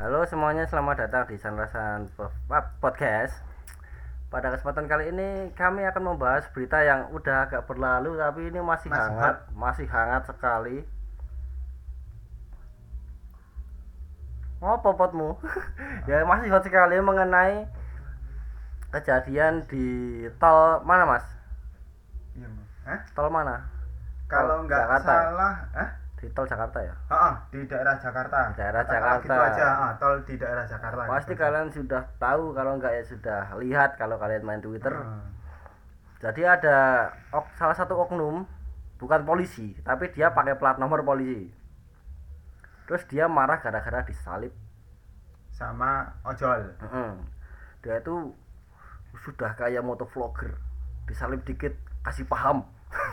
Halo semuanya, selamat datang di Sanrasan Podcast. Pada kesempatan kali ini kami akan membahas berita yang udah agak berlalu tapi ini masih, Masih hangat, masih hangat sekali. Ngopo potmu? ya masih hot sekali mengenai kejadian di tol mana mas? Iya, Mas. Hah? Tol mana? Kalau nggak salah, Hah? Di tol Jakarta ya? Heeh, di daerah Jakarta. Di daerah Katakanlah Jakarta. Gitu aja, ah, tol di daerah Jakarta. Pasti gitu. kalian sudah tahu kalau enggak ya sudah lihat kalau kalian main Twitter. Heeh. Jadi ada ok- salah satu oknum bukan polisi, tapi dia pakai plat nomor polisi. Terus dia marah gara-gara disalib. sama ojol. Mm-mm. Dia itu sudah kayak motovlogger, disalib dikit kasih paham.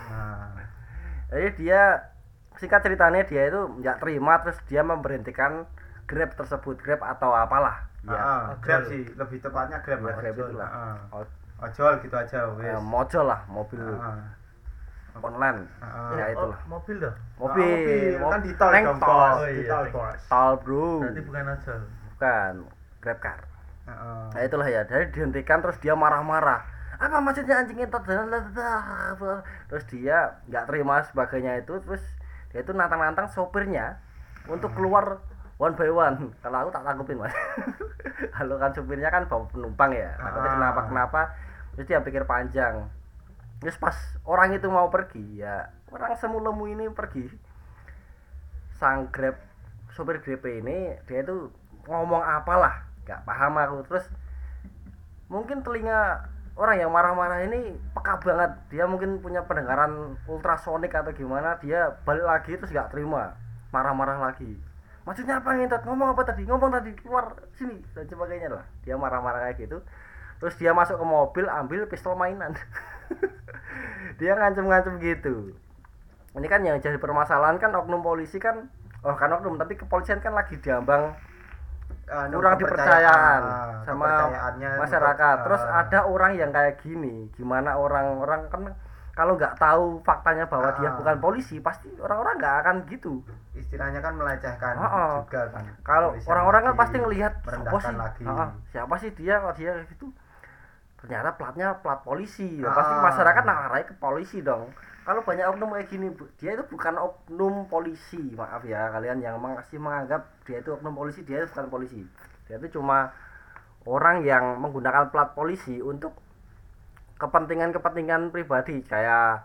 Nah, Jadi dia singkat ceritanya dia itu nggak terima terus dia memberhentikan Grab tersebut, Grab atau apalah. heeh, Ya, Grab sih, lebih tepatnya Grab. Ya, Mas. Grab Ojol, itulah. heeh. O- Ojol gitu aja, wes. eh, mojol lah mobil Heeh. online. Heeh. Ya itulah. Oh, mobil dah. Mobil, Ah, kan di tol Neng dong, tol. Bos. Oh, Di iya, tol. Tol bro, Berarti bukan aja. bukan Grab car. Heeh. Nah itulah ya, dari dihentikan terus dia marah-marah. Apa maksudnya anjing entot? Terus dia nggak terima sebagainya itu, terus dia itu nantang-nantang sopirnya untuk keluar one by one. Kalau aku tak tanggupin mas. Kalau kan sopirnya kan bawa penumpang ya, takutnya Ah. kenapa-kenapa. Terus dia pikir panjang. Terus pas orang itu mau pergi, ya orang semulemu ini pergi. Sang Grab sopir Grab ini dia itu ngomong apalah, nggak paham aku. Terus mungkin telinga orang yang marah-marah ini peka banget. Dia mungkin punya pendengaran ultrasonik atau gimana. Dia balik lagi terus nggak terima, marah-marah lagi. Maksudnya apa ngentot? Ngomong apa tadi? Ngomong tadi keluar sini dan sebagainya lah. Dia marah-marah kayak gitu. Terus dia masuk ke mobil ambil pistol mainan. dia ngancem-ngancem gitu. Ini kan yang jadi permasalahan kan oknum polisi kan oh kan oknum tapi kepolisian kan lagi diambang Anu, kurang dipercayaan kepercayaan, sama masyarakat. untuk, Terus eh, ada orang yang kayak gini, gimana orang-orang kan kalau nggak tahu faktanya bahwa dia Ah. bukan polisi, pasti orang-orang nggak akan gitu. istilahnya kan melecehkan Heeh. juga kan. Kalau orang-orang kan pasti ngelihat siapa sih, lagi. Ah, siapa sih dia kalau dia gitu. Ternyata platnya plat polisi. Ya, pasti Ah. masyarakat narahi ke polisi dong. Kalau banyak oknum kayak gini, dia itu bukan oknum polisi. Maaf ya kalian yang masih menganggap dia itu oknum polisi, dia itu bukan polisi. Dia itu cuma orang yang menggunakan plat polisi untuk kepentingan-kepentingan pribadi kayak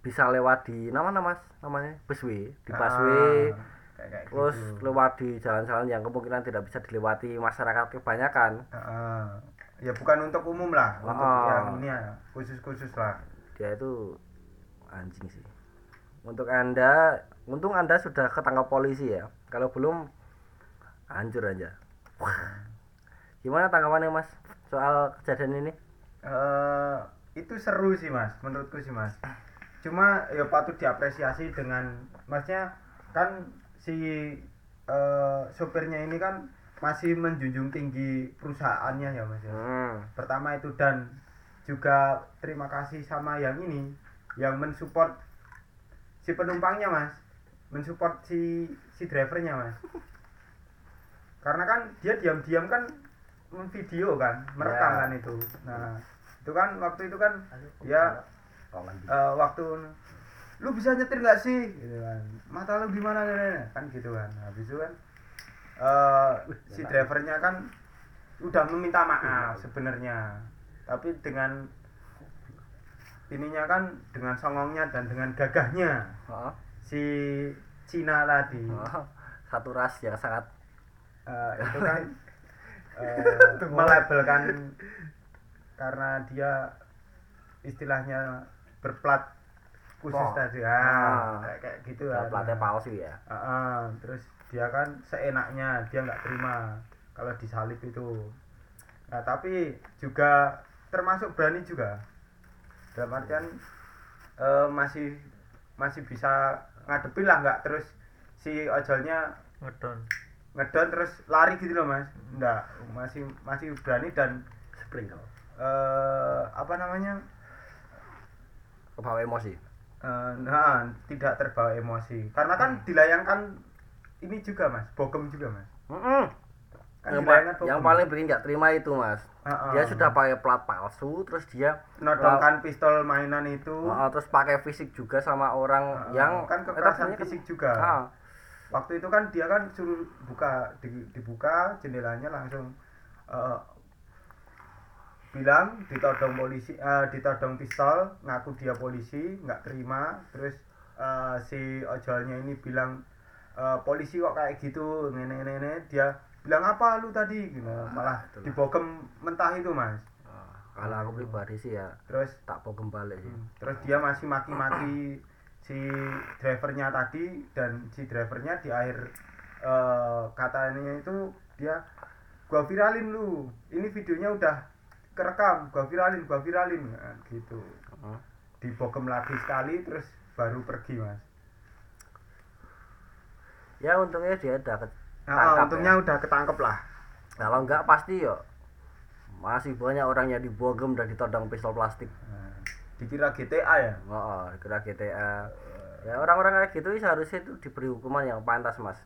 bisa lewat di nama mas namanya busway di busway Ah, kayak- terus gitu. lewat di jalan-jalan yang kemungkinan tidak bisa dilewati masyarakat kebanyakan Heeh. Ya bukan untuk umum lah untuk Ah. yang ini ya khusus-khusus lah. Dia itu anjing sih. Untuk anda untung anda sudah ketangkap polisi ya. Kalau belum hancur aja. Wah. gimana tanggapannya mas? Soal kejadian ini? Eh itu seru sih mas. Menurutku sih mas. Cuma ya patut diapresiasi dengan maksudnya kan si eh, sopirnya ini kan masih menjunjung tinggi perusahaannya ya mas ya. hmm. pertama itu dan juga terima kasih sama yang ini yang mensupport si penumpangnya mas. Mensupport si si drivernya mas. Karena kan dia diam-diam kan video kan merekam Ya. kan itu. Nah itu kan waktu itu kan ya eh, waktu lu bisa nyetir nggak sih? Gitu kan. Mata lu gimana kan gitu kan. Habis itu kan eh, si drivernya kan udah meminta maaf sebenarnya tapi dengan ininya kan dengan songongnya dan dengan gagahnya Oh, si Cina tadi oh. satu ras yang sangat eh, itu kan eh, melabelkan karena dia istilahnya berplat khusus Oh. tadi Ah. ah, kayak, gitu ya, kan. platnya palsu ya Ah, ah. terus dia kan seenaknya dia nggak terima kalau disalib itu. Nah tapi juga termasuk berani juga. Dalam artian eh, masih masih bisa ngadepin lah nggak terus si ojolnya Ngedon. ngedon terus lari gitu loh mas. Enggak masih masih berani dan sprinkle eh apa namanya? Kebawa emosi. Eh, nah tidak terbawa emosi. Karena kan dilayangkan ini juga mas. Bogem juga mas. Mm-mm. kan yang, pa- yang paling bikin nggak terima itu mas. Heeh. dia sudah pakai plat palsu terus dia nodongkan pistol mainan itu. Heeh, terus pakai fisik juga sama orang Heeh, yang kan eh, kekerasan tapi kan- fisik juga. Ah, waktu itu kan dia kan suruh buka di- dibuka jendelanya langsung eh, bilang ditodong polisi eh, ditodong pistol ngaku dia polisi nggak terima terus eh, si ojolnya ini bilang eh, polisi kok kayak gitu nene nene dia bilang apa lu tadi? Gitu. malah itulah. dibogem mentah itu mas. Ah, kalau aku pribadi sih ya terus? tak pogem balik sih. Terus dia masih maki-maki si drivernya tadi dan si drivernya di akhir eh, katanya itu dia gua viralin lu. Ini videonya udah kerekam. Gua viralin gua viralin. Nah, gitu. Dibogem lagi sekali terus baru pergi mas ya untungnya dia udah ke- nah, tangkap untungnya ya. udah ketangkep lah. Kalau enggak pasti yo masih banyak orang yang dibogem dan ditodong pistol plastik. Nah, dikira GTA ya? Oh, kira GTA ya orang-orang kayak gitu seharusnya itu diberi hukuman yang pantas mas.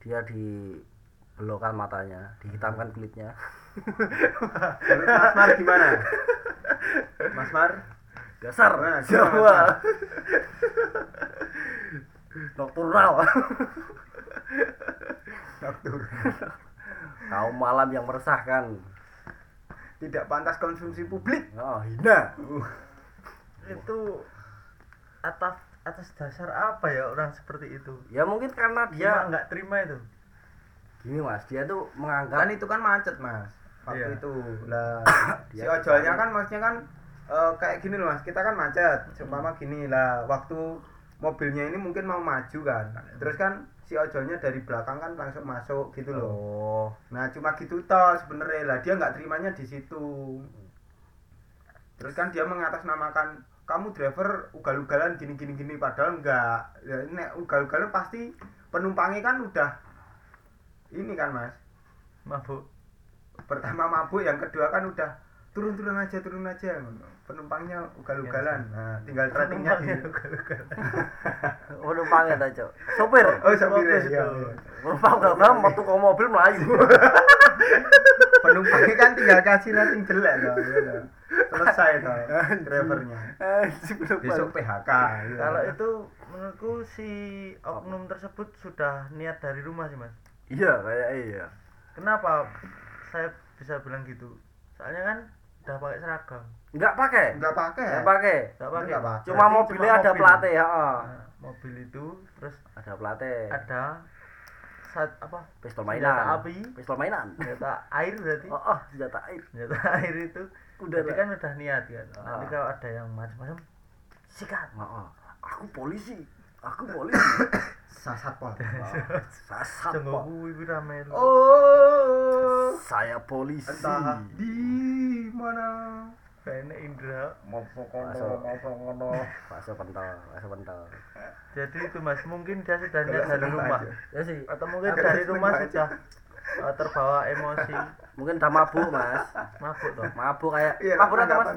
Dia dibelokkan matanya dihitamkan kulitnya. Menurut Mas Mar gimana? Mas Mar? Dasar Nah, Jawa Mas? Nocturnal kaum malam yang meresahkan. Tidak pantas konsumsi publik. Oh hina. Itu atas atas dasar apa ya orang seperti itu? Ya mungkin karena dia nggak terima itu? Gini mas. Dia tuh kan menganggap itu kan macet mas waktu Iya. itu. Lah si ojolnya kemarin- kan maksudnya kan eh, kayak gini loh mas. Kita kan macet seumpama gini. Lah waktu mobilnya ini mungkin mau maju kan. Terus kan si ojolnya dari belakang kan langsung masuk gitu loh. Oh. Nah cuma gitu toh sebenarnya. Lah dia nggak terimanya di situ. Terus kan dia mengatasnamakan kamu driver ugal-ugalan gini gini gini padahal enggak ya, ini ugal-ugalan pasti penumpangnya kan udah ini kan mas? Mabuk. Pertama mabuk yang kedua kan udah turun turun aja turun aja. Penumpangnya ugal-ugalan. Nah tinggal ratingnya di penumpangnya ta cok? Sopir? Oh sopir ya penumpang gak paham metu ke mobil melayu. Penumpangnya kan tinggal kasih rating jelek loh ya loh. selesai toh drivernya. Besok PHK gitu. kalau itu menurutku si oknum tersebut sudah niat dari rumah sih mas. Iya kayak iya. Kenapa saya bisa bilang gitu? Soalnya kan udah pakai seragam. Nggak pakai? Nggak pakai. Nggak pakai? Nggak pakai. Cuma mobilnya cuma ada mobil. plate ya oh. Nah, mobil itu terus ada plate ada saat apa? Pistol senjata mainan. api. Pistol mainan. Senjata air berarti. Oh, oh senjata air. Senjata air itu. Udah lah. kan udah niat kan? Nanti Ah. kalau ada yang macam-macam sikat. Oh, oh. aku polisi. Aku polisi. Sasat pol oh, sasat rame lu. oh. Saya polisi. Entah di mana? Kayaknya Indra. masuk masuk. pentol masuk pentol. Jadi itu Mas, mungkin dia sudah Kalau dari rumah. aja. ya sih. Atau mungkin Kalau dari rumah aja. sudah uh, terbawa emosi. mungkin udah mabuk mas. Mabuk toh. mabuk kayak Iya, mabuk atau mas?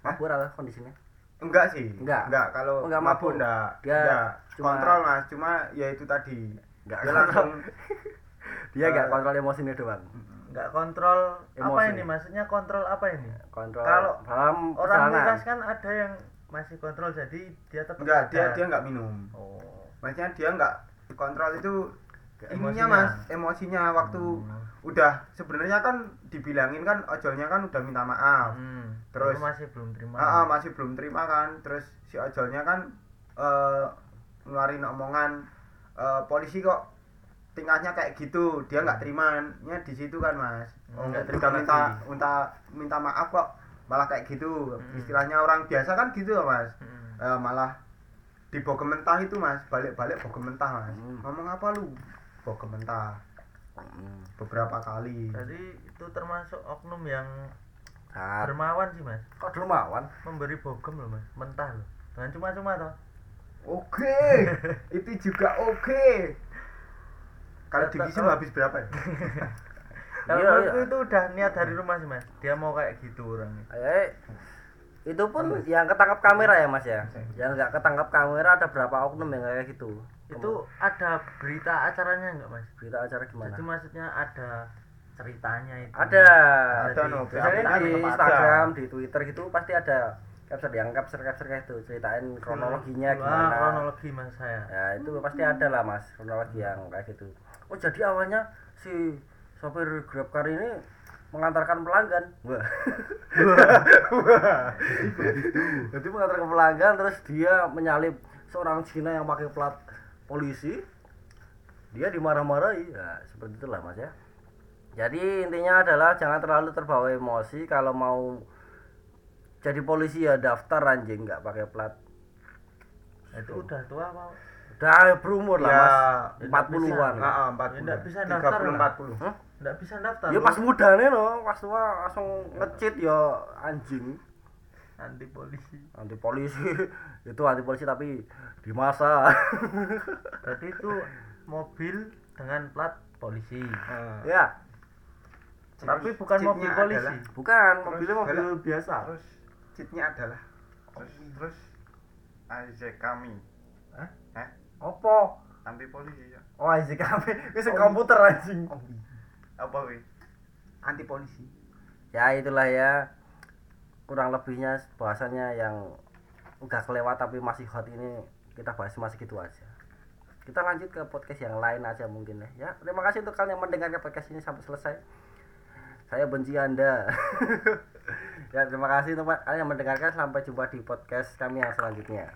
mabuk atau kondisinya? Enggak sih. Enggak? enggak kalau Oh, enggak mabuk. enggak. Dia enggak. cuma- kontrol mas. Cuma ya itu tadi. Enggak dia langsung dia nggak Eh, kontrol emosinya doang Enggak kontrol apa Emosi. ini maksudnya kontrol apa ini? kontrol Kalau dalam Orang miras kan ada yang masih kontrol jadi dia tetap enggak dia dia enggak minum Oh. maksudnya dia enggak kontrol itu ininya Emosinya. mas emosinya waktu Hmm. udah sebenarnya kan dibilangin kan ojolnya kan udah minta maaf Hmm. Terus- Tapi masih belum terima. Ah, ah, masih belum terima kan terus si ojolnya kan eh ngeluarin omongan eh, polisi kok tingkahnya kayak gitu dia nggak terimanya di situ kan mas. Oh, nggak terima minta minta minta maaf kok malah kayak gitu. Hmm. istilahnya orang biasa kan gitu ya mas. Hmm. Eh, malah dibogem mentah itu mas. Balik-balik bogem mentah mas. Hmm. ngomong apa lu? Bogem mentah. Hmm. beberapa kali. Jadi itu termasuk oknum yang Saat- dermawan sih mas. Kok dermawan? Memberi bogem loh mas. Mentah loh. Dengan cuma-cuma toh. Oke. Itu juga oke kalau divisum kalau- habis berapa ya? Kalau Iya, iya. itu udah niat dari rumah sih mas. Dia mau kayak gitu orangnya. Eh. Itu pun yang ketangkap kamera ya mas ya? Yang nggak ketangkap kamera ada berapa oknum yang kayak gitu? Itu ada berita acaranya nggak mas? Berita acara gimana? Jadi maksudnya ada ceritanya itu. Ada. Ada, di- no. di ada. Instagram di Twitter gitu pasti ada yang capture capture kayak itu ceritain kronologinya Wah, gimana. kronologi mas saya. Ya itu pasti ada lah mas kronologi yang kayak gitu. Oh jadi awalnya si sopir grabcar ini mengantarkan pelanggan. Wah. Jadi mengantarkan pelanggan terus dia menyalip seorang Cina yang pakai plat polisi. Dia dimarah-marahi. Ya seperti itulah mas ya. Jadi intinya adalah jangan terlalu terbawa emosi kalau mau jadi polisi ya daftar anjing nggak pakai plat. Itu. Udah tua apa? Udah berumur lah Ya, mas. nggak 40-an bisa. Heeh, 40. Ya, nggak bisa daftar, 30 lah. 40. Hah? nggak bisa daftar ya pas mudanya no pas tua langsung ngecit ya anjing. Anti polisi. Anti polisi. Itu anti polisi tapi di masa. Berarti itu mobil dengan plat polisi. Heeh. ya. Tapi bukan mobil polisi. adalah- bukan mobilnya mobil biasa. Terus cheatnya adalah terus terus Isaac kami. Hah? eh opo anti polisi ya. Oh anjing kami. Wis komputer anjing. Apa wi? Anti polisi. ya itulah ya. Kurang lebihnya bahasanya yang udah kelewat tapi masih hot ini kita bahas masih gitu aja. Kita lanjut ke podcast yang lain aja mungkin ya. Ya terima kasih untuk kalian yang mendengarkan podcast ini sampai selesai. Saya benci anda ya terima kasih untuk kalian yang mendengarkan sampai jumpa di podcast kami yang selanjutnya